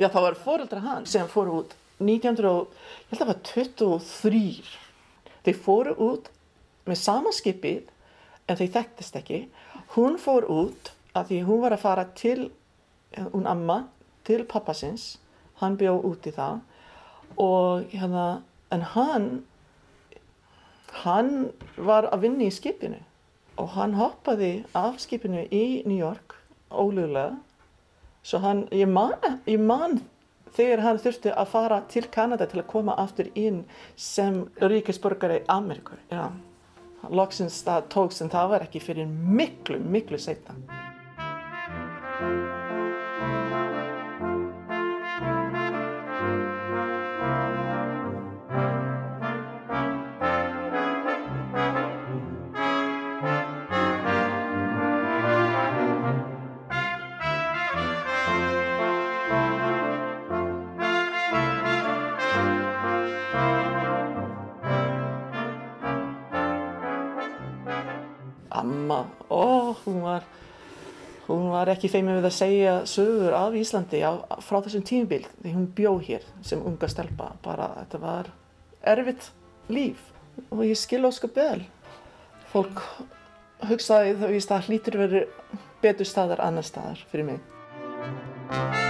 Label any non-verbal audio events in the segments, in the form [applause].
Já, það var fóreldra hann sem fóru út 1900, og- ég held að það var 23. Þeir fóru út með sama skipið en þeir þekktist ekki. Hún fór út af því hún var að fara til, hún amma, til pappasins. Hann bjó út í það og hérna, en hann, hann var að vinna í skipinu og hann hoppaði af skipinu í New York ólögulega Svo hann, ég man, ég man þegar hann þurfti að fara til Kanada til að koma aftur inn sem ríkisborgari Ameríkur. Já, loksins það tóks en það var ekki fyrir miklu, miklu setna. Var ekki feimin við að segja sögur af Íslandi á, frá þessum tímubil því hún bjó hér sem unga stelpa. Bara þetta var erfitt líf og ég skil ósköp vel. Fólk hugsaði þá að það hlýtur verið betur staðar annar staðar fyrir mig.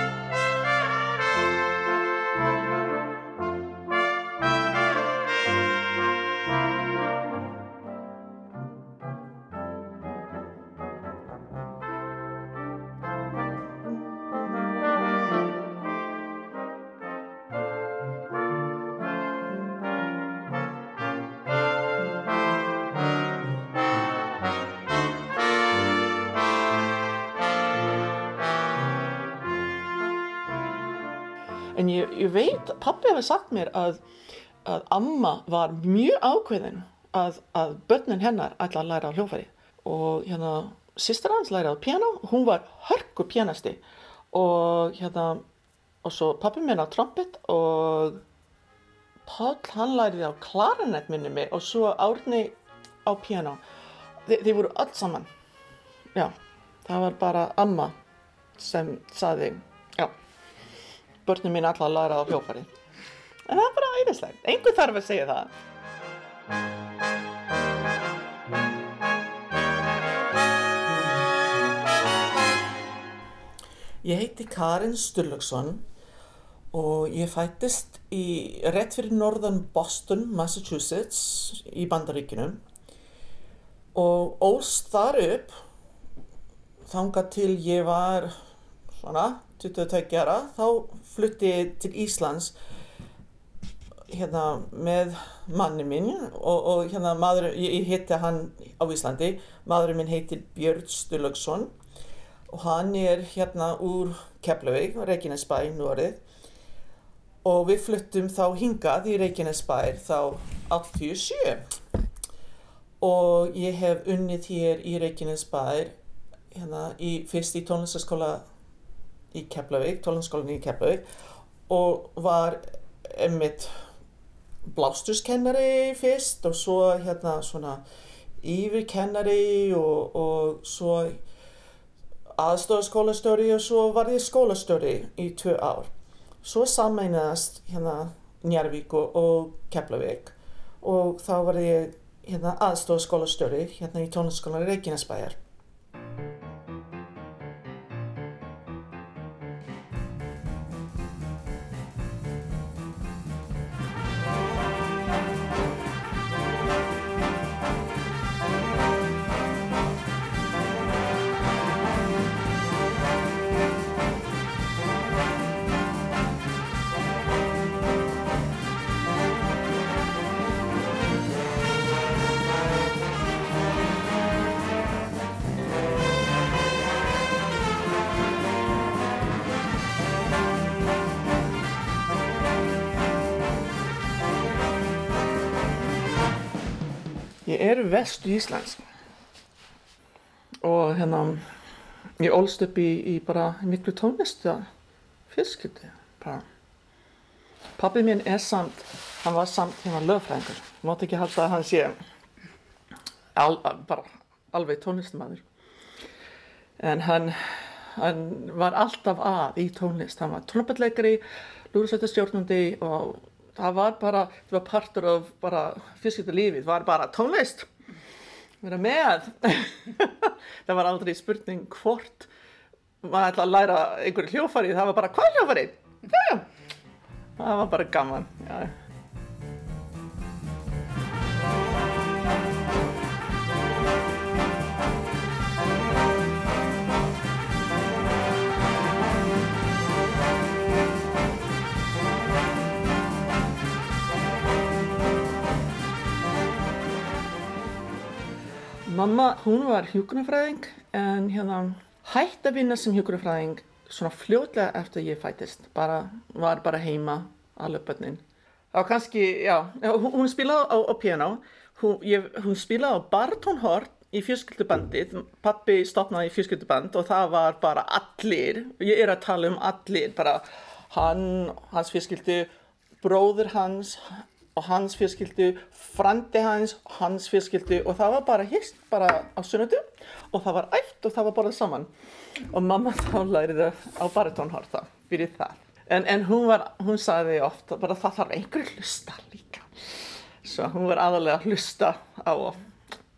En ég, ég veit, pappi hefur sagt mér að, að amma var mjög ákveðin að, að börnin hennar ætla að læra á hljófæri. Og hérna, sýstir hans læra á piano, hún var hörku pianasti. Og hérna, og svo pappi minn á trompet og Páll hann læriði á klarinett minni mig og svo Árni á piano. Þe, þeir voru öll saman. Já, það var bara amma sem saði, börnum mín alltaf að læra á hljófari. En það er bara æðislegt. Einhver þarf að segja það. Ég heiti Karin Sturluksson og ég fættist í rétt fyrir norðan Boston, Massachusetts í Bandaríkinum og ólst þar upp þangað til ég var svona 22 ára þá flutti ég til Íslands hérna með manni minn og, og hérna maður, ég, hitti hann á Íslandi, maðurinn minn heitir Björn Sturluksson og hann er hérna úr Keflavík, Reykjanesbæ, Norið og við fluttum þá hingað í Reykjanesbær þá 87 og ég hef unnið hér í Reykjanesbær hérna í, fyrst í tónlistaskóla í Keflavík, tónlistaskólan í Keflavík og var einmitt blástuskennari fyrst og svo hérna svona yfirkennari og, og svo aðstofskólastjóri og svo var ég skólastjóri í tvö ár. Svo sammeinast hérna Njarvík og, og Keflavík og þá var ég hérna aðstofskólastjóri hérna í tónlistaskólan Reykjanesbæjar. Ég er vestu Íslands og hérna ég ólst upp í, í bara miklu tónlistu fyrskildi bara. Pappi minn er samt, hann var samt hérna lögfræðingur, mátt ekki halda að hann sé al, bara alveg tónlistmaður. En hann, hann var alltaf að í tónlist hann var trompetleikari, lúðursveitastjórnandi og það var bara það var partur af bara fyrstskipta lífið var bara tónlist. Vera með. [laughs] Það var aldrei spurning hvort maður ætla að læra einhverju hljófari það var bara hvað hljófari? Já, já. Það var bara gaman. Já. Mamma, hún var hjúkunarfræðing en hérna hætti að vinna sem hjúkunarfræðing svona fljótlega eftir ég fætist. Bara, var bara heima bönnin. Það var kannski, já, hún, spilaði á, á piano, hún, ég, hún spilaði á baritónhort í fjölskyldubandið, pappi stopnaði í fjölskylduband og það var bara allir, ég er að tala um allir, bara hann, hans fjölskyldu, bróður hans, og hans fjölskyldu, frandi hans, hans fjölskyldu og það var bara hist bara á sunnötu og það var ætt og það var bara saman og mamma [laughs] þá læriði á baritónharta fyrir það. En, en hún, var, hún sagði ofta bara það þarf einhverju hlusta líka. Svo hún var aðalega að hlusta á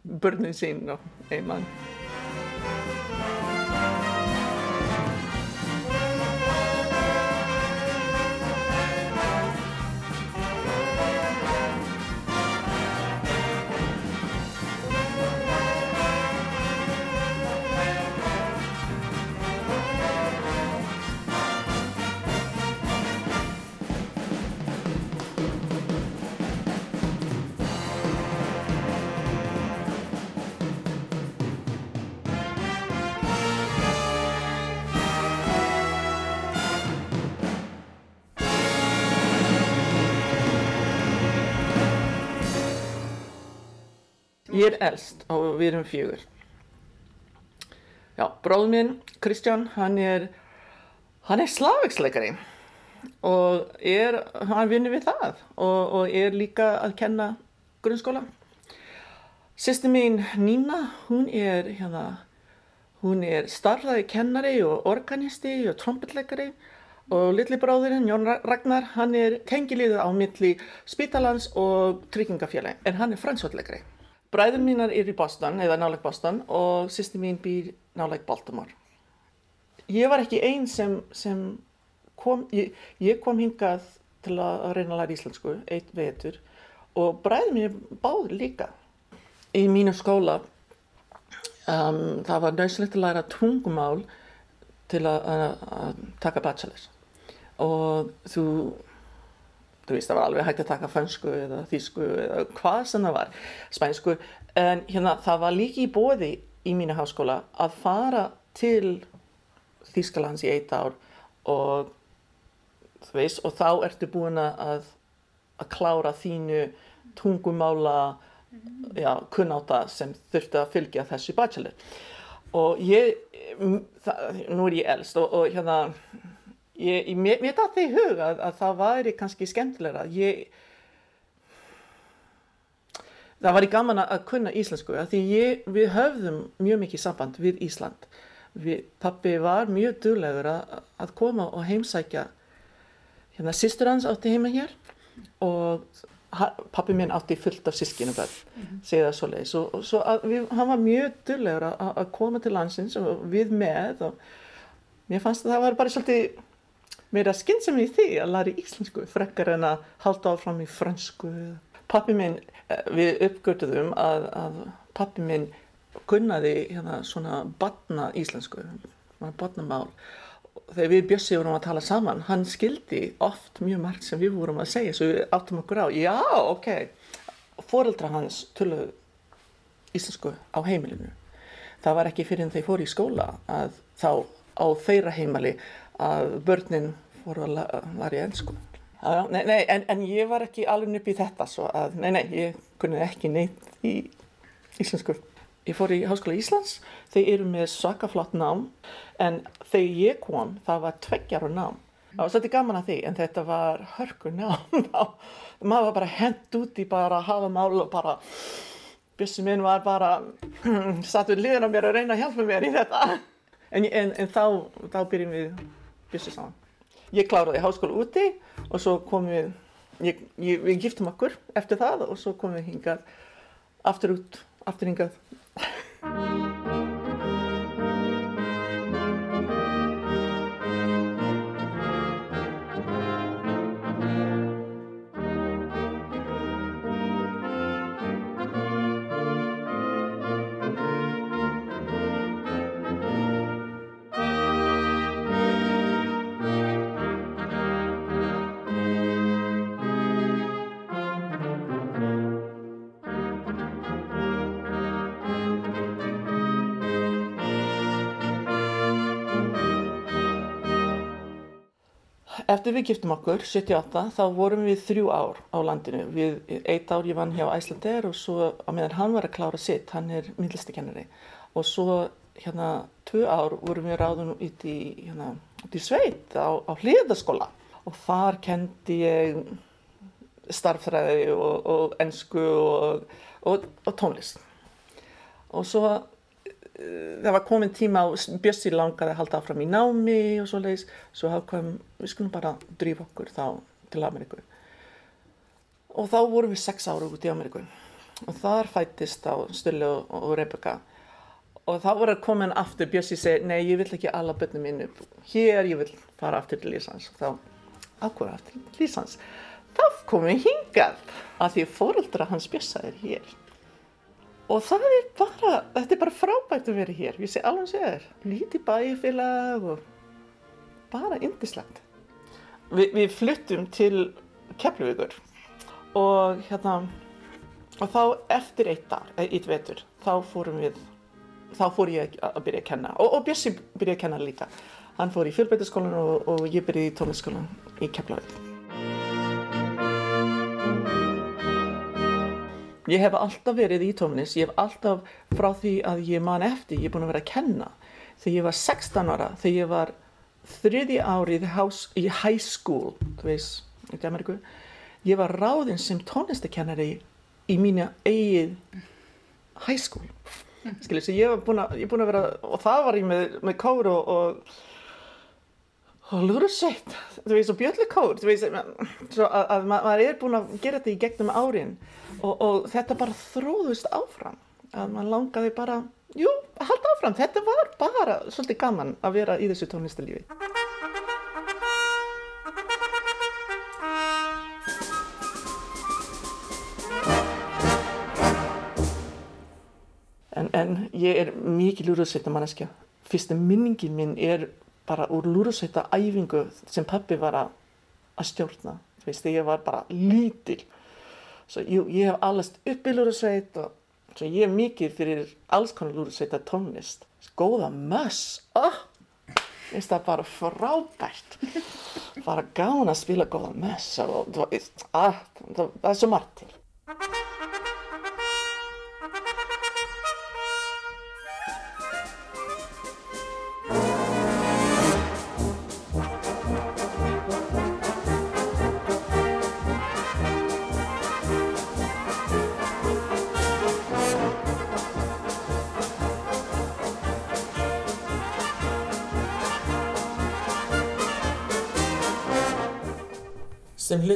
börnin sín og einmann. Er elst og við erum fjögur. Já, bróð minn, Kristján, hann er, hann er slagverksleikari og er, hann vinnur við það og, og er líka að kenna grunnskóla. Sýsti mín, Nína, hún er, hérna, hún er starflaði kennari og organisti og trombetleikari og litli bróðurinn, Jón Ragnar, hann er tengiliður á milli Spítalans og Tryggingafélagi, en hann er fransvöldleikari. Bræður mínar er í Boston, eða náleg Boston og sýsti mín býr náleg Baltimore. Ég var ekki einn sem, sem kom, ég, ég kom hingað til að reyna að læra íslensku, eitt vetur og bræður mín báður líka. Í mínu skóla um, það var nöðslegt að læra tungumál til að, að, að taka bachelors og þú þú veist það var alveg hægt að taka fransku eða þísku eða hvað sem það var spænsku. En hérna það var líki í bóði í mínu háskóla að fara til Þískalands í eitt ár og þú veist og þá ertu búin að að klára þínu tungumála já, kunnáta sem þurfti að fylgja þessu bachelor. Og ég það, nú er ég elst og, og hérna Ég, ég, mér dætti í hug að, að það væri kannski skemmtilegra. Ég, það var í gaman að kunna íslensku því ég, við höfðum mjög mikið samband við Ísland. Við, pappi var mjög duglegur að, að koma og heimsækja. Hérna, sýstur hans átti heima hér og pappi minn átti fullt af sískinu börn, mm -hmm. segja það svo leiðis. Og, og svo við, hann var mjög duglegur að, að koma til landsins og við með og mér fannst að það var bara svolítið meira skynsam í því að læra íslensku frekkar en að halda áfram í fransku. Pappi minn, eh, við uppgötuðum að, að pappi minn kunnaði hérna svona batna íslensku, batnamál. Þegar við Bjössi vorum að tala saman, hann skildi oft mjög margt sem við vorum að segja, svo við áttum okkur á, já, ok, foreldra hans töluðu íslensku á heimilinu. Það var ekki fyrir en þeir fóru í skóla að þá á þeirra heimali að börnin fóru að læra í ennsku. Nei, nei, en, en ég var ekki alveg upp í þetta svo að, nei, nei, ég kunni ekki neitt í íslensku. Ég fór í Háskóla Íslands, þeir eru með svakaflott nám, en þegar ég kom, það var tveggjar og nám. Það var svolítið gaman að því, en þetta var hörkur nám. [laughs] Maður var bara hent út í bara að hafa mál og bara, bjössum minn var bara, [clears throat] satt við liðan á mér að reyna að hjálpa mér í þetta. en, en, en þá, þá byrjum við byssu saman. Ég kláraði háskóla úti og svo komum við, ég, ég, við giftum okkur eftir það og svo komum við hingað aftur út, aftur hingað. Eftir við giftum okkur, 78, þá vorum við þrjú ár á landinu. Við, eitt ár ég vann hjá Æslander og svo á meðan hann var að klára sitt, hann er myndlistakennari. Og svo hérna tvö ár vorum við ráðum út í, hérna, í sveit á, á hliðaskóla. Og þar kendi ég starffræði og, og ennsku og, og, og tónlist. Og svo það var komin tíma og Bjössi langaði að halda áfram í námi og svo leiðis, svo hafðum við skulum bara drífa okkur þá til Ameríku. Og þá vorum við sex ára út í Ameríku. Og þar fættist á Stulli og, Rebecca. Og þá voru koma aftur Bjössi segi, nei ég vill ekki alla börnum mín upp hér ég vill fara aftur til Lísans og þá ákvæða aftur til Lísans þá komum við hingað að því fóröldra hans Bjössa er hér og það er bara, þetta er bara frábært að vera hér, ég sé alveg að segja þér, lítið bæfélag og bara indislegt. Vi, við fluttum til Keflavíkur og hérna, og þá eftir eitt dag, eitt vetur, þá fórum við, þá fór ég að byrja að kenna og, og Bjössi byrjaði að kenna líka. Hann fór í fjölbætaskólan og, og ég byrjaði í tónliskólan í Keflavík. Ég hef alltaf verið í tónlist, ég hef alltaf frá því að ég man eftir, ég er búin að vera að kenna. Þegar ég var 16 ára, þegar ég var þriði árið í high school, þú veist, í Danmarku, ég var ráðinn sem tónlistakennari í mínu eigið high school. Skiljið, ég var búin að, vera, og það var ég með, með kór og, og og lúrusveit, þú veist, og bjöllukór, þú veist, svo að, að maður er búin að gera þetta í gegnum árin og, og þetta bara þróðust áfram, að maður langaði bara, jú, halda áfram, þetta var bara svolítið gaman að vera í þessu tónlistalífi. En, en ég er mikið lúrusveita manneskja, fyrsta minningin minn er bara úr lúrusveita æfingu sem pappi var að, að stjórna þú veist, ég var bara lítil. Svo ég, ég hef allast upp í lúrusveit og svo ég er mikið fyrir alls konar lúrusveita tónlist. Góða möss oh, veist það bara frábært. Bara gána að spila góða möss og það, ah, það, það er svo margt til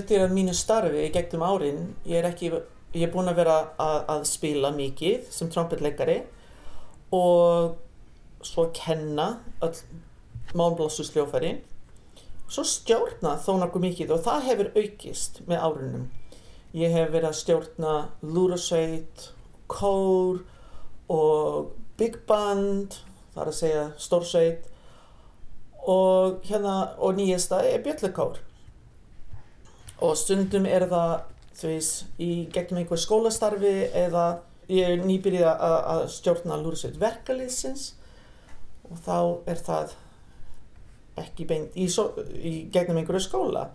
hlutir af mínu starfi í gegnum árin, ég er ekki, ég er búin að vera að, að spila mikið sem trompetleikari og svo kenna öll mánblássusljófæri, svo stjórna þó nokkuð mikið og það hefur aukist með árunum. Ég hef verið að stjórna lúrasveit, kór og big band, það er að segja stórsveit og hérna og nýjasta er bjöllukór og stundum er það þú veist í gegnum einhver skólastarfi eða ég er nýbyrjið að, stjórna lúrasveit verkaliðsins og þá er það ekki beint í, í gegnum einhverju skóla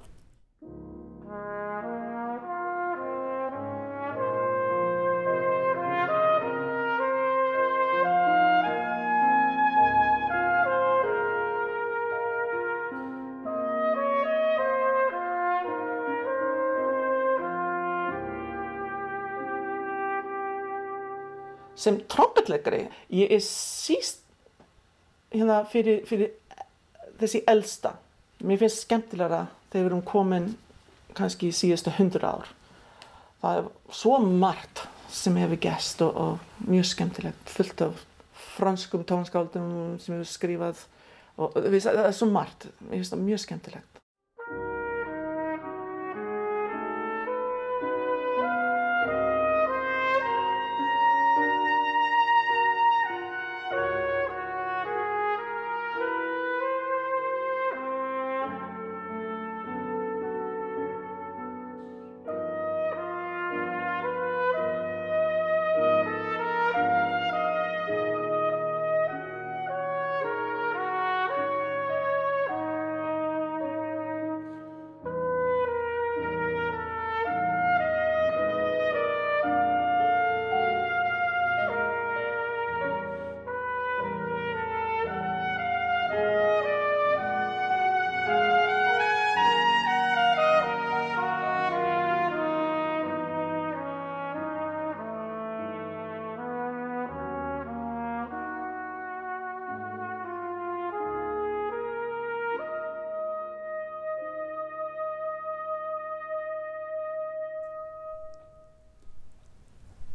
sem trompetleikari ég er síst hérna fyrir, fyrir þessi elsta. Mér finnst skemmtilega þegar við erum komin kannski í síðustu hundra ár. Það er svo margt sem hefur gæst og, og mjög skemmtilegt, fullt af franskum tónskáldum sem hefur skrifað og það er svo margt, mjög skemmtilegt.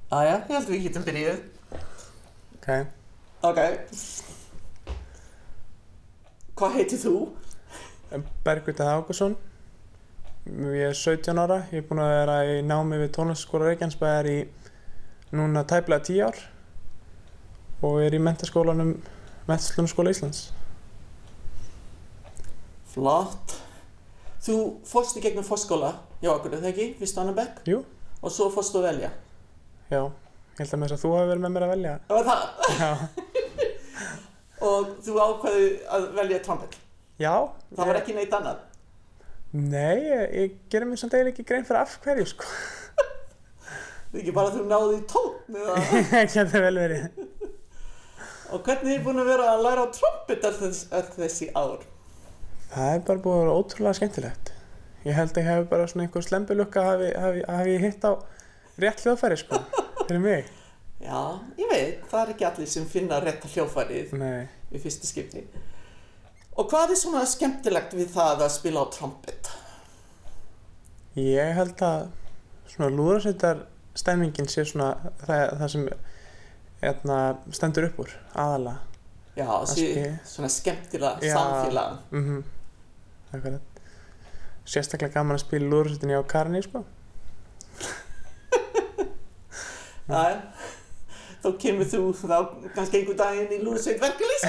Aja, ég held að við getum byrjuð. Ok, Ok. Hvað heitir þú? Bergvitað Ágússon. Ég er 17 ára, ég er búinn að vera í námi við tónlistaskóla Reykjanesbæðar í núna tæplega 10 ár og er í mentaskólanum Mentaskólanum Íslands. Flott. Þú fórst í gegnum fórskóla hjá okkur, er það ekki? Við Stannabæk? Jú, Og svo fórstu að velja. Já, ég held að með þess að þú hafi verið með mér að velja. Það var það. Já, [laughs] Og þú ákvaði að velja trompet. já. Það var ég- ekki neitt annað. Nei, ég, ég gerir mér samt eiginlega ekki grein fyrir af hverju, sko. Það [laughs] er ekki bara að þú náði í tótt eða... [laughs] Ég geti vel verið. Og hvernig er búin að vera að læra á trompet all, þess, all þessi ár? Það er bara búið að vera ótrúlega skemmtilegt. Ég held að ég hef bara svona einhver slembulukka hafi, hafi, hafi ég hitt á rétt hljóðfæri, sko, fyrir mig. [laughs] Já, ég veit, það er ekki allir sem finna rétta hljófarið Nei, í fyrsta skipti. Og hvað er svona skemmtilegt við það að spila á trompet? ég held að svona lúðarsveitar stemmingin sé svona það, það sem etna, stendur upp úr, aðalega. Já, sí, svona skemmtilega Já. samfélag. Mm Akkurat. Sérstaklega gaman að spila lúðarsveitinni á Karni, sko. Það þá kemur þú þá kannski einhver daginn í lúðsveit [laughs] verkeflýs.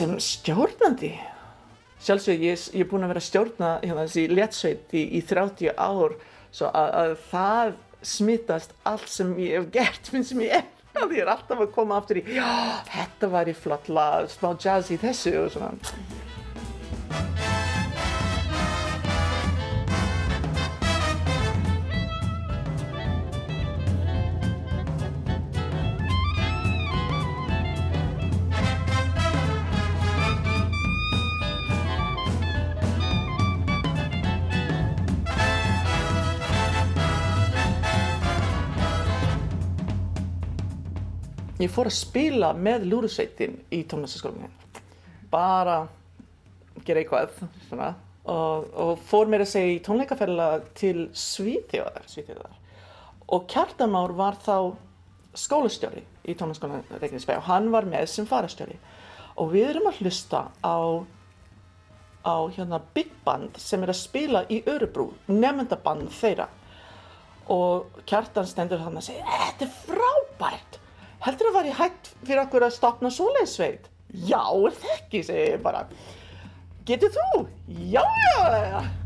Sem stjórnandi. Sjálfsög, ég, ég er búin að vera stjórna hérna, þessi léttsveit í, í 30 ár, svo að, að það smittast allt sem ég hef gert, minn sem ég er. Því ég er alltaf að koma aftur í, já, þetta var í flott lag, smá jazz í þessu og svona. Ég fór að spila með lúrusveitin í tónlistaskólinni. Bara gera eitthvað svona. Og, og fór mér að segja í tónleikaferðala til Svíþjóðar, Svíþjóðar. Og Kjartan Már var þá skólastjóri í tónlistaskólinni Reykjanesbæ og hann var með sem farastjóri. Og við erum að hlusta á, á hérna big band sem er að spila í Örubrú, nefndaband þeirra og kjartan stendur hann að segja þetta er frábært heldur að væri hægt fyrir okkur að stopna svoleiðsveit já, er það ekki, segi ég bara. Getur þú? já, já, já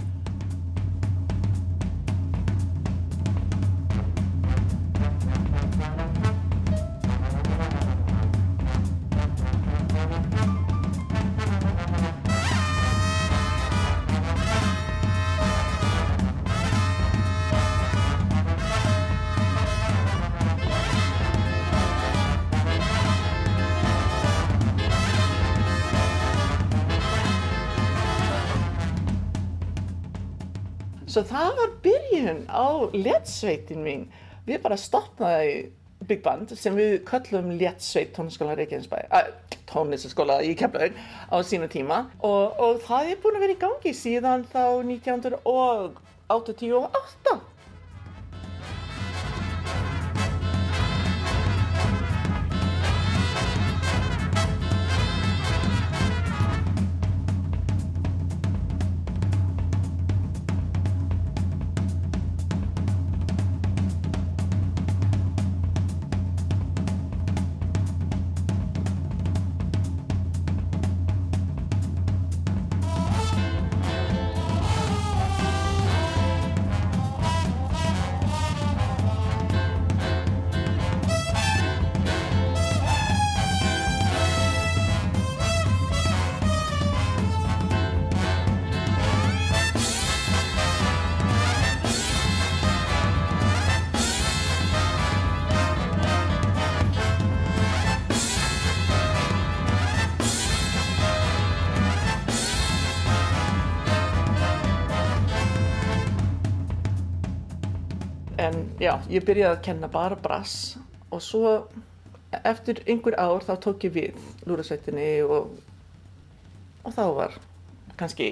Svo það var byrjun á léttsveitin mín. Við bara stopnaði Big Band sem við köllum léttsveit tónlistaskóla uh, tónlistaskóla í Keflavík á sínu tíma og, og það er búin að vera í gangi síðan þá 1988. já, ég byrjaði að kenna bara brass og svo eftir einhver ár þá tók ég við lúrasveitinni og, og þá var kannski,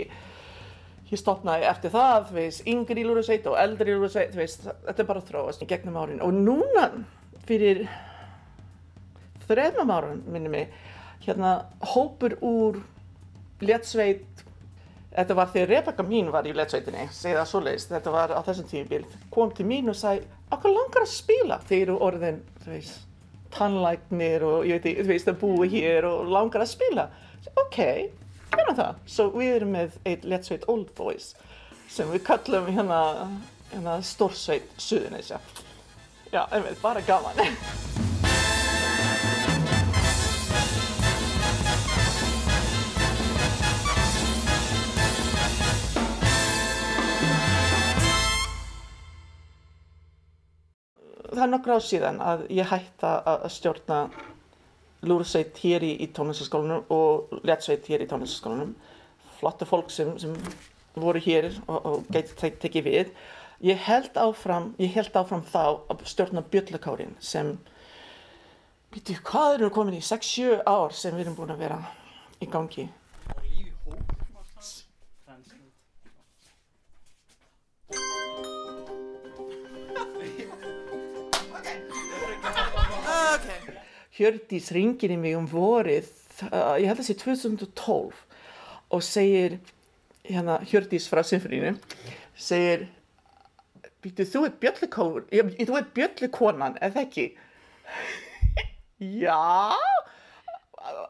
ég stopnaði eftir það, þú veist, yngri lúrasveit og eldri lúrasveit, þú veist, þetta er bara þróast gegnum árin. Og núna, fyrir þremum árin, minni mig, hérna hópur úr léttsveit Þetta var þegar Rebecca mín var í lettsveitinni, segið það svoleiðist, þetta var á þessum tímabil, kom til mín og sagði, okkur langar að spila þeir eru orðin, þú veist, tannlæknir og ég veit ekki, þú veist, að búi hér og langar að spila. Ok, hérna það. Svo við erum með eitt lettsveit Old Boys sem við kallum hérna, hérna stórsveit Suðunisja. Já, einmitt, bara gaman. Það er nokkru ár síðan að ég hætta að stjórna lúrsveit hér í, í tónlistaskólanum og léttsveit hér í tónlistaskólanum. Flotta fólk sem, sem voru hér og, og geti tek, tekið við. Ég held áfram, ég held áfram þá að stjórna bjöllukárin sem, veitu, hvað við komin í? 6-7 ár sem við erum búin að vera í gangi. Hjördís ringir í mig um vorið, uh, ég held að það sé 2012 og segir, hérna Hjördís frá Sinfonínu, segir, býtu þú ert bjöllukór, þú ert bjöllukonan, eða ekki? [laughs] Já,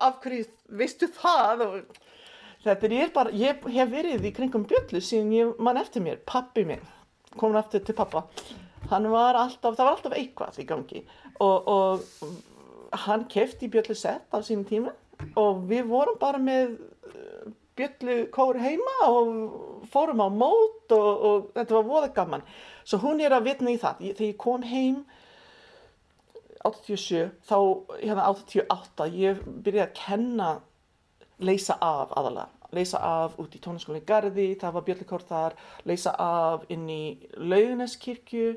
af hverju veistu það? Og þetta er bara, ég hef verið í kringum bjöllu síðan ég mann eftir mér, pappi minn, komin aftur til pappa, hann var alltaf, það var alltaf eitthvað í gangi og, og hann kefti bjöllusett á sínum tíma og við vorum bara með bjöllukór heima og fórum á mót og, og þetta var voða gaman. Svo hún er að vitna í það. Þegar ég kom heim 87, þá hérna 88, ég byrjaði að kenna leysa af aðalega. Leysa af út í tónarskólinni Garði, það var bjöllukór þar, leysa af inn í Lauguneskirkju,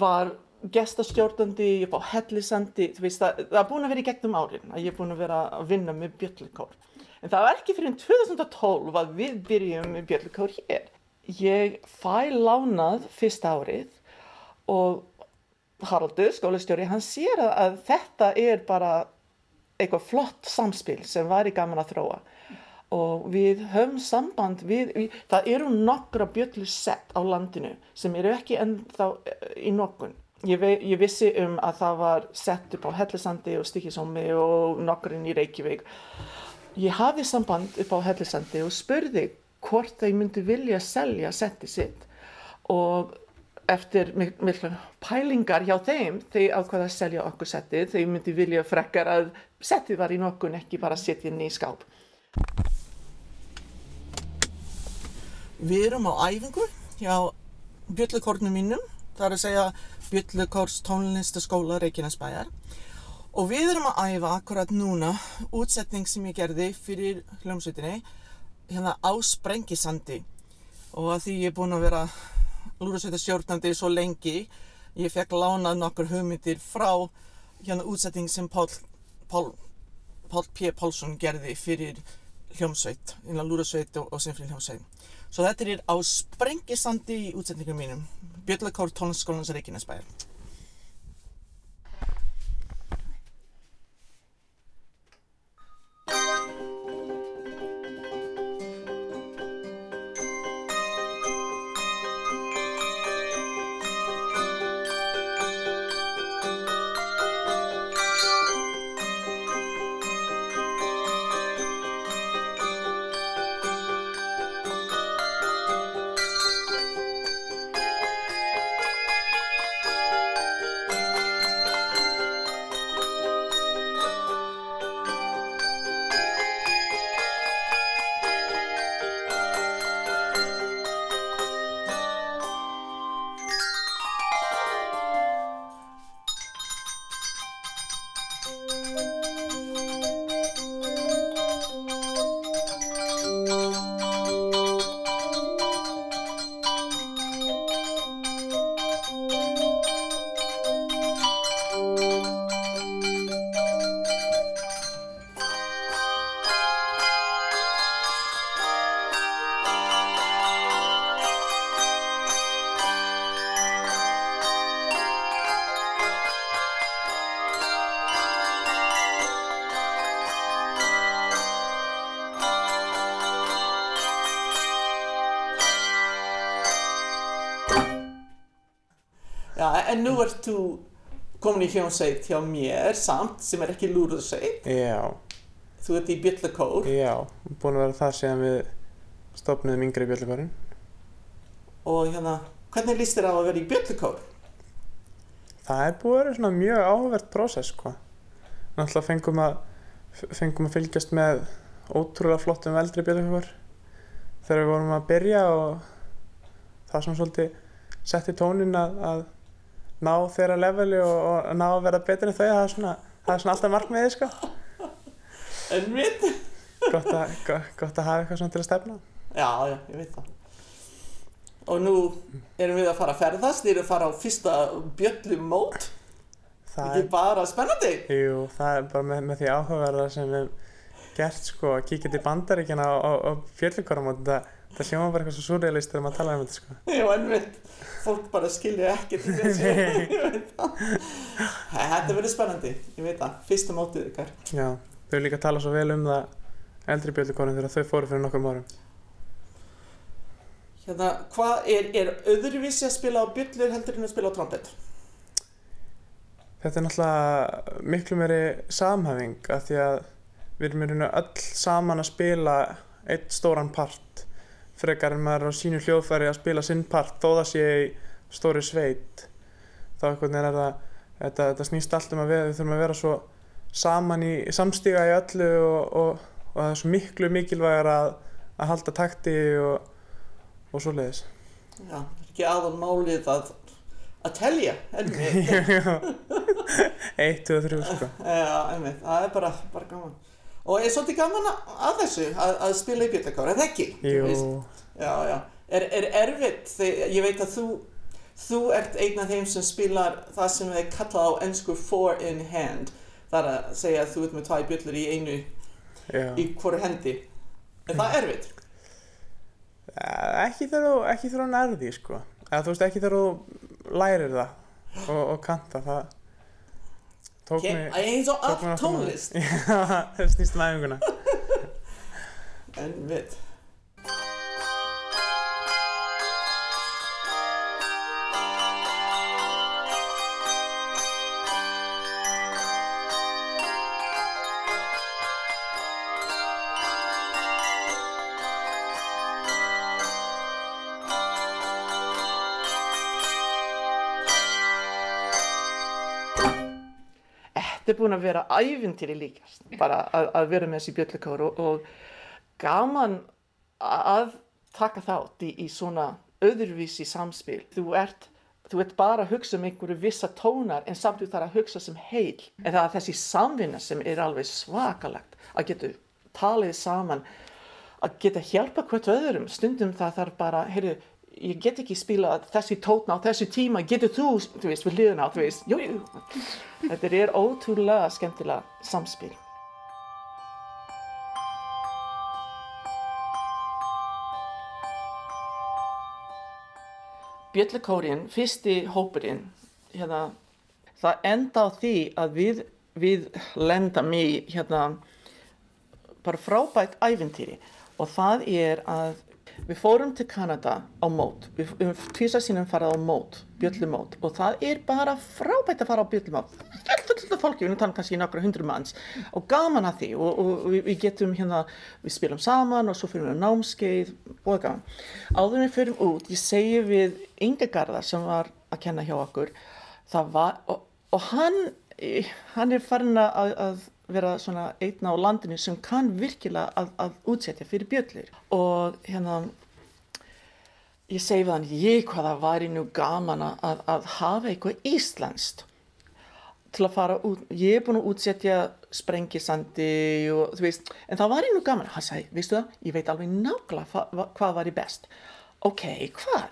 var gestastjórnandi, ég er búin á hellisandi, þú veist það, það er búin að vera í gegnum árin að ég er búin að vera að vinna með bjöllukór. En það var ekki fyrir 2012 að við byrjum með bjöllukór hér. Ég fæ lánað fyrsta árið og Haraldur, skólastjóri, hann sér að, þetta er bara eitthvað flott samspil sem var í gaman að þróa og við höfum samband við, við það eru nokkra bjöllusett á landinu sem eru ekki ennþá í nokkun Ég, ég vissi um að það var sett upp á Hellisandi og Stikisómi og nokkurinn í Reykjavík. Ég hafði samband upp á Hellisandi og spurði hvort þeir myndi vilja selja setti sitt og eftir miklu pælingar hjá þeim þeir ákvaða að selja okkur settið. Þeir myndi vilja frekkar að settið var í nokkun ekki bara setja inn í skáp. Við erum á æfingu hjá bjöllukornum mínum. Það er að segja Bjöllukórs tónlistaskóla Reykjanesbæjar og við erum að æfa akkurat núna útsetning sem ég gerði fyrir hljómsveitinni hérna á Sprengisandi og að því ég er búin að vera lúðursveita stjórnandi svo lengi ég fekk lánað nokkur hugmyndir frá hérna útsetting sem Pál, Pál, Pál P. Pálsson gerði fyrir hljómsveit, innan lúðursveit og, og sinfri hljómsveit. Svo þetta er á sprengisandi í útsetningum mínum, Björnleikór tónskólans Reykjanesbæjar. En nú ert þú komin í hljómsveit hjá mér samt sem er ekki lúðursveit. Já, Þú ert í Bjöllakór já, búin að vera það síðan við stopnuðum yngri bjöllukórin. og hérna, hvernig líst þér á að vera í Bjöllakór? Það er búið að vera svona mjög áhugavert prósess, sko. Náttúrulega fengum að, fengum að fylgjast með ótrúlega flottum eldri bjöllukór þegar við vorum að byrja og það sem svolítið setti tónin að, að ná þeirra leveli og, og ná að vera betur en þau, það er svona, það er svona alltaf markmiðið, sko. En mitt? Gott að, gott, gott að hafa eitthvað svona til að stefna. Já, já, ég veit það. Og nú erum við að fara að ferðast, við erum að fara á fyrsta Bjöllumót. Það Þetta er bara spennandi. Jú, það er bara með, með því áhugaverða sem við gert sko að kíkja til bandaríkjana á, á, á fjöldleikorum og þetta, þetta hljóma bara eitthvað svo surrealist þegar maður tala um þetta sko. [laughs] Já, en mitt, fólk bara skilja ekkert [laughs] veit það. Þetta verður spennandi, ég veit það. Fyrsta mótið ykkar. Já, þau líka tala svo vel um það eldri bjöldleikorum þegar þau fóru fyrir nokkrum árum. Hérna, hvað er, er öðruvísi að spila á bjöllur heldur en að spila á trompet? Þetta er náttúrulega miklu meiri samhæfing af því að við erum í rauninu öll saman að spila eitt stóran part frekar en maður á sínu hljóðfæri að spila sinn part þó það sé í stóri sveit þá einhvern veginn er það þetta, þetta snýst allt um að við, við þurfum að vera svo saman í samstíga í öllu og, og, og það er svo miklu mikilvægar að, að halda takti og, og svoleiðis Já, það er ekki aðal málið að, að telja. [laughs] Eitt, tvö, þrjú sko Já, einmitt, það er bara, bara gaman. Og er svolítið gaman að, að þessu, að, að spila í bjöllakár, er það ekki? Já, já. Er, er erfitt, þegar, ég veit að þú, þú ert einn af þeim sem spilar það sem við kalla á ennsku four in hand. Það er að segja að þú ert með tvæ bjöllur í einu, já í hvoru hendi. Er það erfitt? Ekki þegar þú nærði sko. Eða þú veist ekki þegar þú lærir það og, og kanta það. Tók mig, og tók mig allt tónlist. [laughs] Já, það snýst um æfinguna. [laughs] En við. Þetta er búin að vera ævintýri líkast, bara að, að vera með þessi bjöllukár og, og gaman að taka þátt í, í svona öðruvísi samspil. Þú ert, þú ert bara að hugsa um einhverju vissa tónar en samt þú þarf að hugsa sem heil. En það er þessi samvinna sem er alveg svakalagt að geta talið saman að geta hjálpa hvert öðrum stundum það þarf bara, heyrðu ég get ekki spila þessi tótna á þessu tíma. Getur þú, þú veist, við liðan á þú veist, jú, jú. Þetta er ótrúlega skemmtilega samspil. Bjöllukórin, fyrsti hópurinn hérna, það enda á því að við, við lendam í hérna bara frábært æfintýri og það er að við fórum til Kanada á mót, við við tvísa sínum farað á mót, bjöllumót. Og það er bara frábært að fara á bjöllumót. Af fólki, við talað kannski í nokkra hundru manns. Og gaman að því. Og, og, við, við getum hérna, við spilum saman og svo fyrir við á námskeið. Og gaman. Áður við fyrir út, ég segi við Inga Garðar sem var að kenna hjá okkur, var, og, og hann, hann er farin að, að vera svona einna á landinu sem kann virkilega að, að útsetja fyrir bjöllur og hérna ég segi við hann, ég hvaða væri nú gaman að, að hafa eitthvað íslenskt til að fara út, ég er búin að útsetja sprengisandi og þú veist, en það var einu gaman, hann sagði, veistu það, ég veit alveg nákvæmlega hva, hvað var í best. Ok, hvað?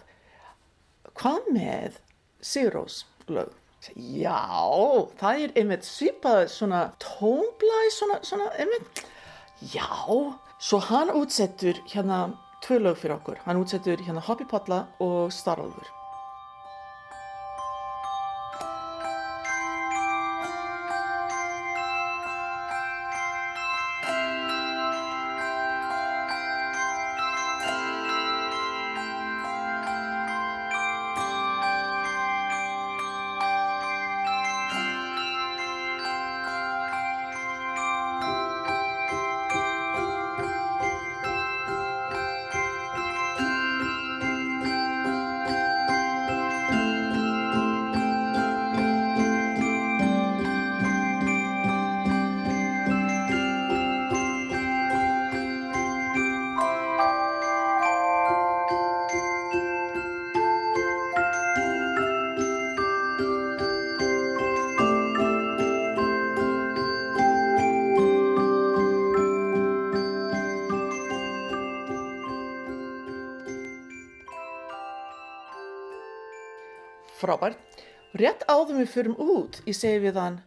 Hvað með Sigurós lög? Já, það er einmitt svipað svona tónblæ, svona, svona, einmitt, já, svo hann útsettur hérna tvö lög fyrir okkur, hann útsettur hérna Hoppipotla og Starálfur. Frábært. Rétt áður við fyrum út, ég segi við hann,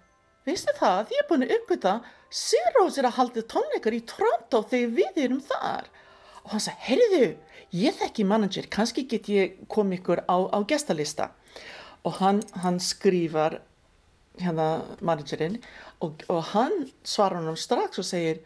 veistu það, ég er búin að uppgöta, Sirrós er að halda tónleikar í Toronto þegar við erum þar. Og hann sagði, heyrðu, ég þekki manager, kannski get ég komið ykkur á, á gestalista. Og hann, hann skrifar hérna managerinn og, og hann svarar hann strax og segir,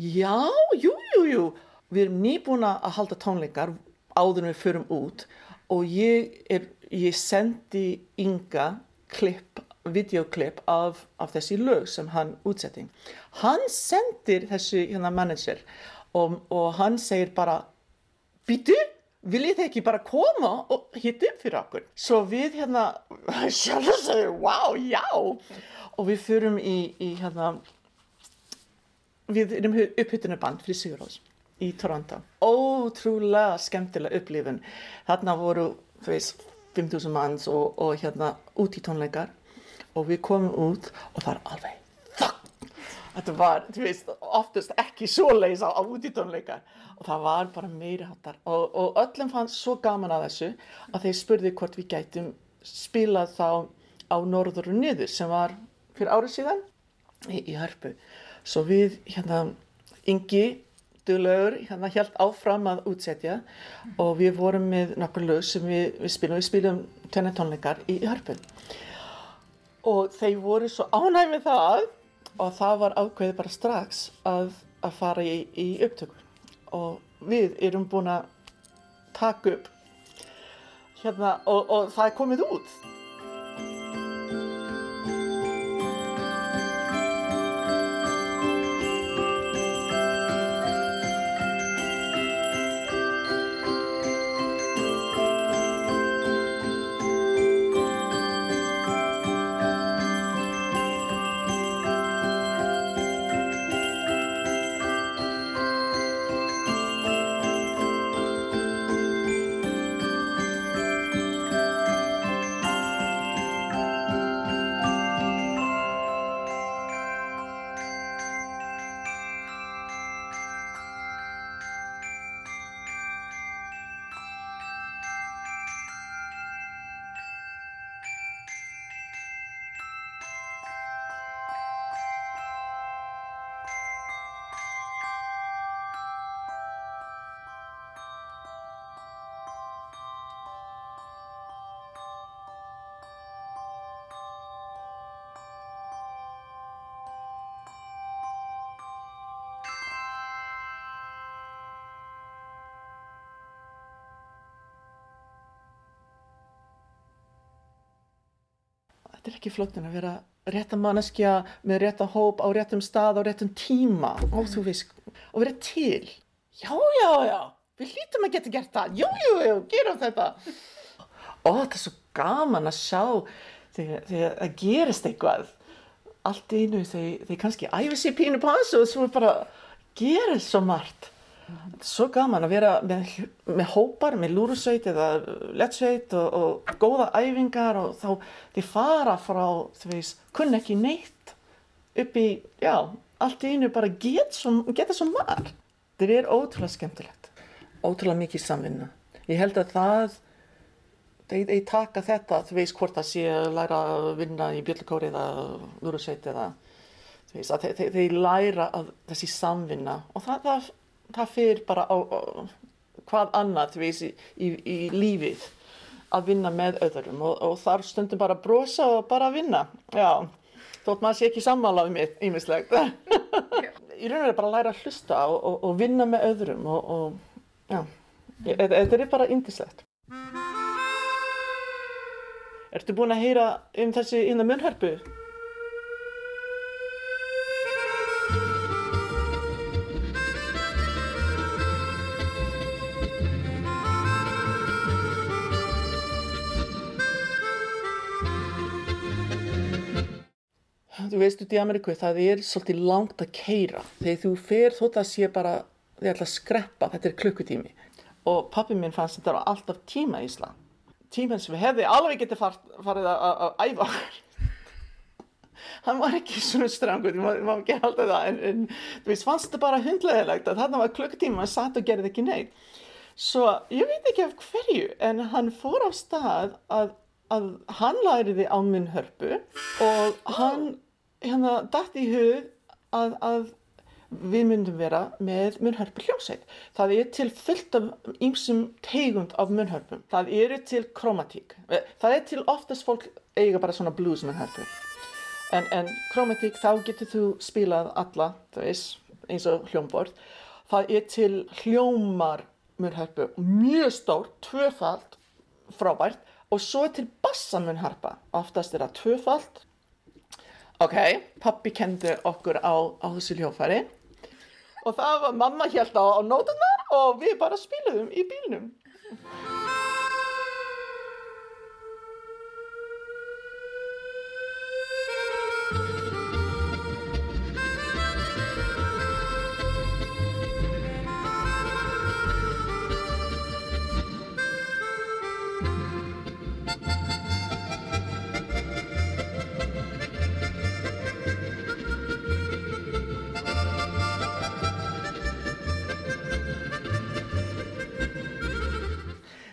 já, jú, jú, jú, við erum nýbúin að halda tónleikar áður við fyrum út og ég, er, ég sendi Inga klipp, videoklipp af, af þessi lög sem hann útsetti. Hann sendir þessi hérna manager og, og hann segir bara býtu, viljið þið ekki bara koma og hitta upp fyrir okkur? Svo við hérna [laughs] sjálf og segir, wow, já og við fyrum í, í hérna við erum upphyttunarband fyrir Sigurðs í Toronto. Ótrúlega skemmtilega upplifun. Þarna voru, þú veist, 5.000 manns og, og hérna út í tónleikar og við komum út og það er alveg þakk. Þetta var, þú veist, oftast ekki svo leys á, á út í tónleikar og það var bara meiri hattar og, og öllum fannst svo gaman að þessu að þeir spurði hvort við gætum spilað þá á norður og niður sem var fyrir árið síðan í, í hörpu. Svo við, hérna, Ingi duglegur, hérna helt áfram að útsetja og við vorum með nokkur lög sem við, við spilum, við spilum tvenni tónleikar í, í hörpun og þeir voru svo ánæg með það og það var ákveðið bara strax að, að fara í, í upptöku. Og við erum búin að taka upp hérna og, og það er komið út þetta er ekki flóknin að vera rétta manneskja með rétta hóp á réttum stað á réttum tíma. Og þú veist, og vera til. Já, já, já, við hlýtum að geta gert það. Jú, jú, jú, gerum þetta. Og þetta er svo gaman að sjá þegar, það gerist eitthvað. Allt í einu þegar kannski æfi sér pínu pásu og svo bara gerist svo margt þetta er svo gaman að vera með, með hópar, með lúrusveit eða lettsveit og, og góða æfingar og þá þið fara frá, þú veist, kunn ekki neitt upp í, já, allt í einu bara get svo, geta svo margt. Þetta er ótrúlega skemmtilegt, ótrúlega mikið samvinna. Ég held að það, þeir, taka þetta, þú veist hvort það sé að læra að vinna í bjöllukóri eða lúrusveit eða, þú veist, þeir læra að þessi samvinna og það, það það fyrir bara á, á hvað annað veist í, í, í lífið að vinna með öðrum og, og þar stundum bara brosa og bara vinna. Já, þótt maður sé ekki sammála um ímislegt [laughs] í raun og veru bara að læra að hlusta og, og, og vinna með öðrum og já, þetta er bara indislegt Ertu búin að heyra um þessi innan munnhörpu? Þú veist út í Ameríku það er svolítið langt að keira þegar þú fer þótt að sé bara þið ætla að skreppa, þetta er klukkutími. Og pappi minn fannst þetta var alltaf tíma í Ísland tíminn sem við hefði alveg getið farið að æfa [laughs] hann var ekki svona strangur maður ekki alltaf það en, en þú veist fannst þetta bara hundlegilegt að þarna var klukkutíma hann satt og gerði ekki neitt. Svo ég veit ekki af hverju en hann fór á stað að, að hann læriði á minn hörpu og hann hérna dætt í hug að, að við myndum vera með munhörpu hljómsveit. Það er til fullt af ýmsum tegund af munhörpum. Það eru til kromatík. Það er til oftast fólk eiga bara svona blues munhörpu. En, en kromatík þá getur þú spilað alla, það veist, eins og hljómborð. Það er til hljómar munhörpu, mjög stór, tvöfald, frábært. Og svo til bassamunharpa, oftast er það tvöfald, Ok, pappi kendi okkur á, á þessu hljófæri og það var mamma helt á, á nótunar og við bara spiluðum í bílnum.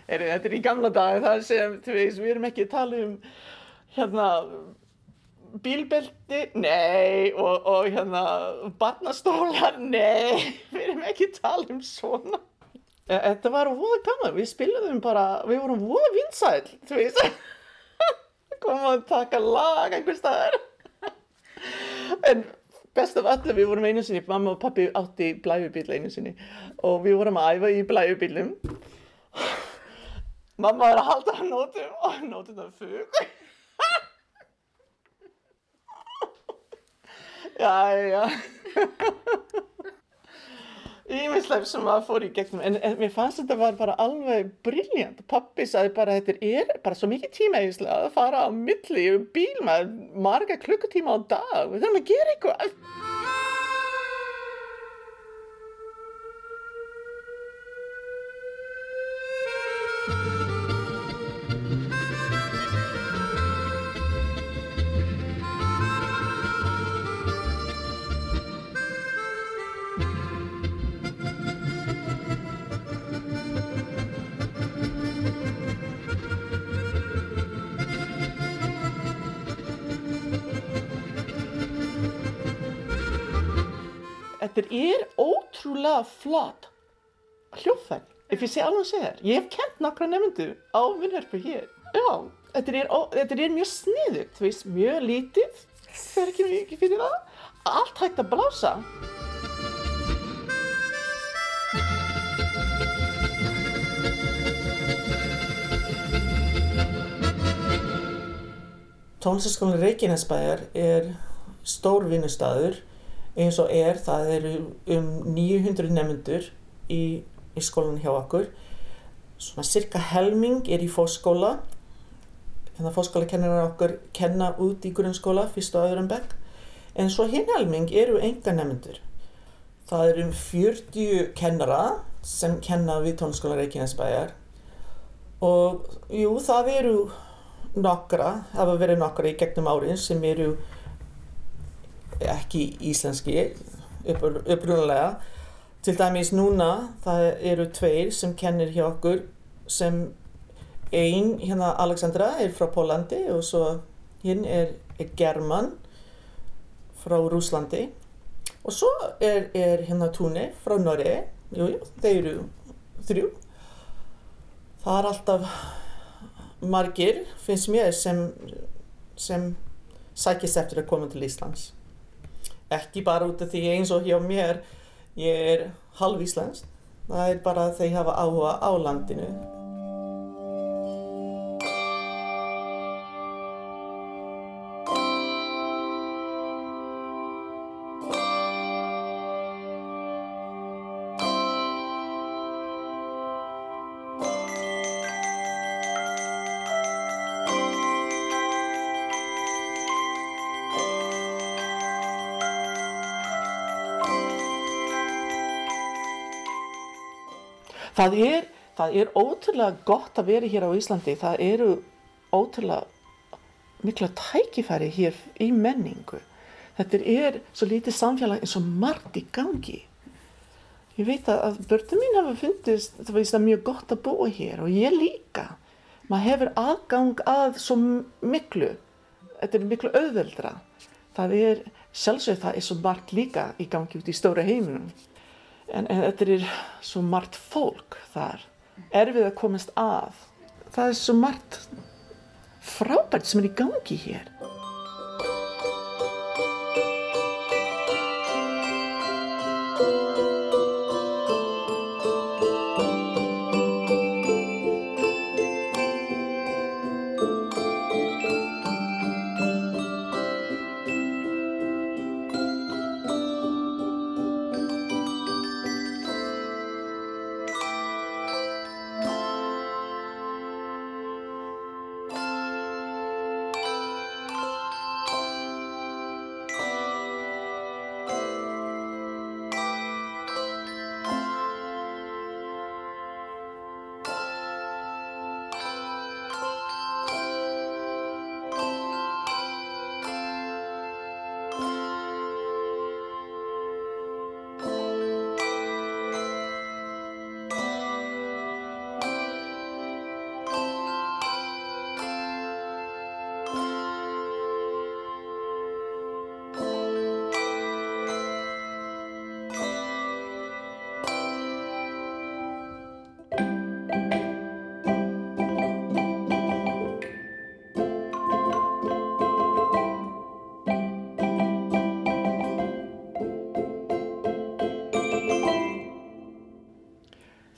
Þetta er í gamla dag þar sem veist, við erum ekki að tala um hérna bílbelti, nei og, og hérna barnastólar, nei [laughs] við erum ekki að tala um svona. E, Þetta var voða gaman, við spilum bara, við vorum voða vinsæl þú veist. [laughs] Komum að taka lag einhver staðar. [laughs] En best af öllu við vorum einu sinni, mamma og pappi átti blæfubíl einu sinni og við vorum að æfa í blæfubílum Mamma er að halda á nótum og nótum það fug. já. Ímiðsleif sem maður fór í gegnum, en, en mér fannst þetta var bara alveg brilljant. Pappi sagði bara að þetta er bara svo mikið tíma íslega að fara á milli í bíl með marga klukkutíma á dag. Við þurfum að gera eitthvað. Þetta er ótrúlega flott hljóðfæll, ef ég sé alveg að segja þér. Ég hef kent nokkra nefndu á vinnherpu hér. Já, þetta er, ó, þetta er mjög sniðugt, þú veist, mjög lítið, það er ekki mikið fyrir það. Allt hægt að blása. tónlistaskólinn Reykjanesbæjar er stór vinnustæður eins og er það eru um 900 nefnendur í, í skólan hjá okkur. Svona cirka helming er í fóskóla þannig að fóskóla kennar okkur kenna út í grunnskóla fyrst og öðrum bekk. En svo hinn helming eru enga nefnendur það eru um 40 kennara sem kenna við tónskóla Reykjanesbæjar. Og jú það eru nokkra, það hafa verið nokkra í gegnum árin sem eru ekki íslenski upprunalega. Til dæmis núna það eru tveir sem kennir hjá okkur sem einn hérna Alexandra er frá Pólandi og svo hinn er, er German frá Rúslandi og svo er, er hérna Túni frá Norri jújú, þeir eru þrjú. Það er alltaf margir finnst mér sem, sem sækist eftir að koma til Íslands ekki bara út af því eins og hjá mér ég er halv Íslands það er bara að þeir hafa áhuga á landinu Það er, það er ótrúlega gott að vera hér á Íslandi. Það eru ótrúlega mikla tækifæri hér í menningu. Þetta er svo lítið samfélag eins og margt í gangi. Ég veit að börnum mín hafa fundist það að mjög gott að búa hér og ég líka. Maður hefur aðgang að svo miklu. Þetta er miklu auðveldra. Það er sjálfsög það er svo margt líka í gangi út í stóra heiminum en, en þetta er svo margt fólk þar. Erfið að komast að. Það er svo margt frábært sem er í gangi hér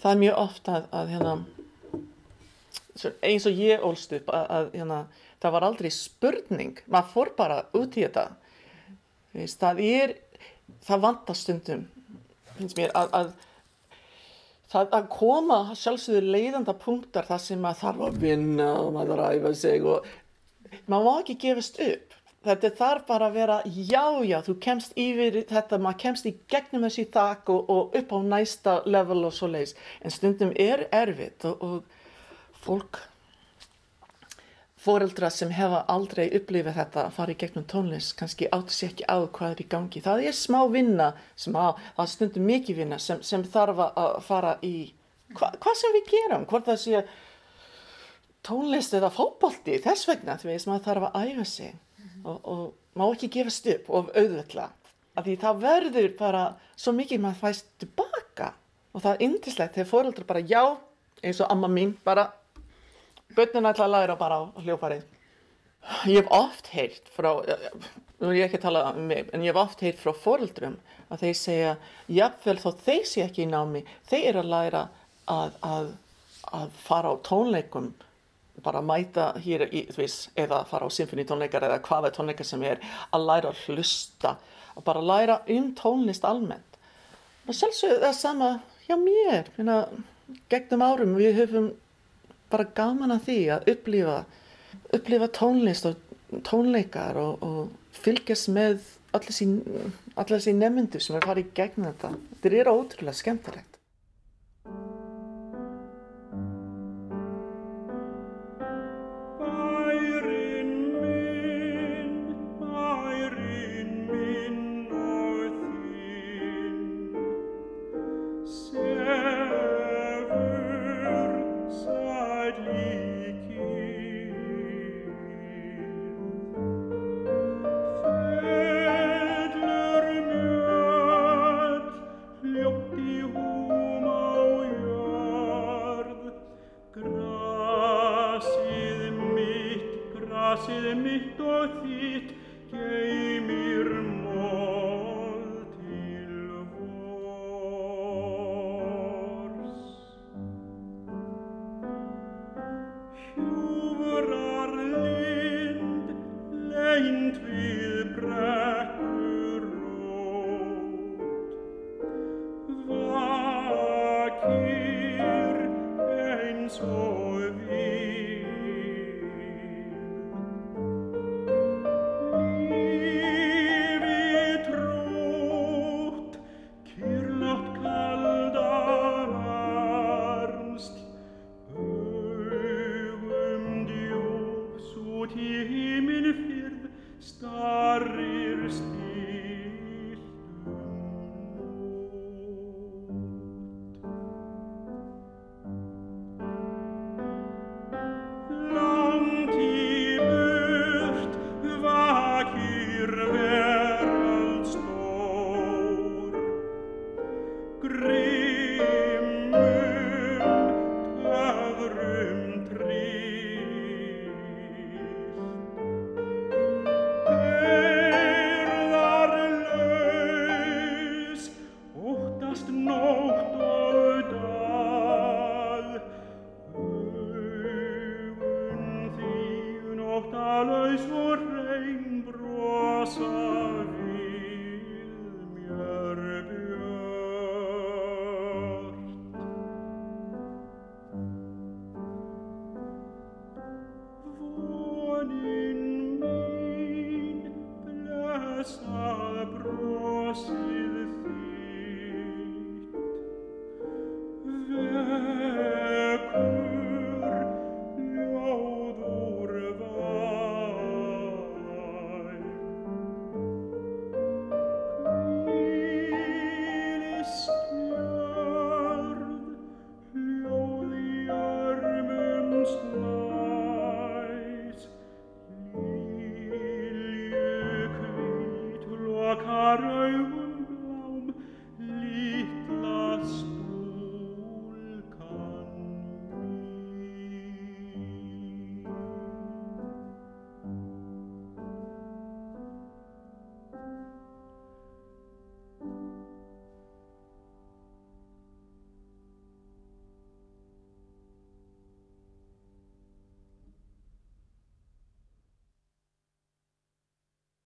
það er mjög ofta að, að hérna, eins og ég ólst upp að, að hérna, það var aldrei spurning. Maður fór bara út í þetta. Veist, það er það vantar stundum finnst mér að, að það að koma sjálfsögur leiðanda punktar þar sem maður þarf að vinna og maður þarf að æfa sig og maður má ekki gefast upp þetta þarf bara að vera já já þú kemst yfir þetta maður kemst í gegnum þessi þakk og, og upp á næsta level og svo leiðis en stundum er erfitt og, og fólk foreldra sem hefa aldrei upplifið þetta að fara í gegnum tónlist kannski áttu sér ekki á hvað er í gangi. Það er smá vinna, smá, það er stundum mikið vinna sem, sem þarf að fara í. Hva, hvað sem við gerum hvort það sé tónlist eða fókbalti þess vegna því að maður þarf að æfa sig og, og má ekki gefast upp og auðvitað af því það verður bara svo mikið maður fæst tilbaka. Og það er indislegt þegar fóröldrar bara já eins og amma mín bara börnun ætla að læra bara á hljófarið ég hef oft heyrt frá nú er ég ekki að tala um mig en ég hef oft heyrt frá fóröldrum að þeir segja jafnvel þó þeir sé ekki í námi þeir eru að læra að, að, að fara á tónleikum bara mæta hér í, þú veist, eða fara á symfónitónleikar eða hvaða tónleikar sem er að læra að hlusta og bara læra um tónlist almennt. Og sjálfsögðu það sama hjá mér. Minna, gegnum árum við höfum bara gaman að því að upplifa upplifa tónlist og tónleikar og, og fylgjast með allir sín, sín nefndu sem er farið í gegnum þetta. Þetta er ótrúlega skemmtilegt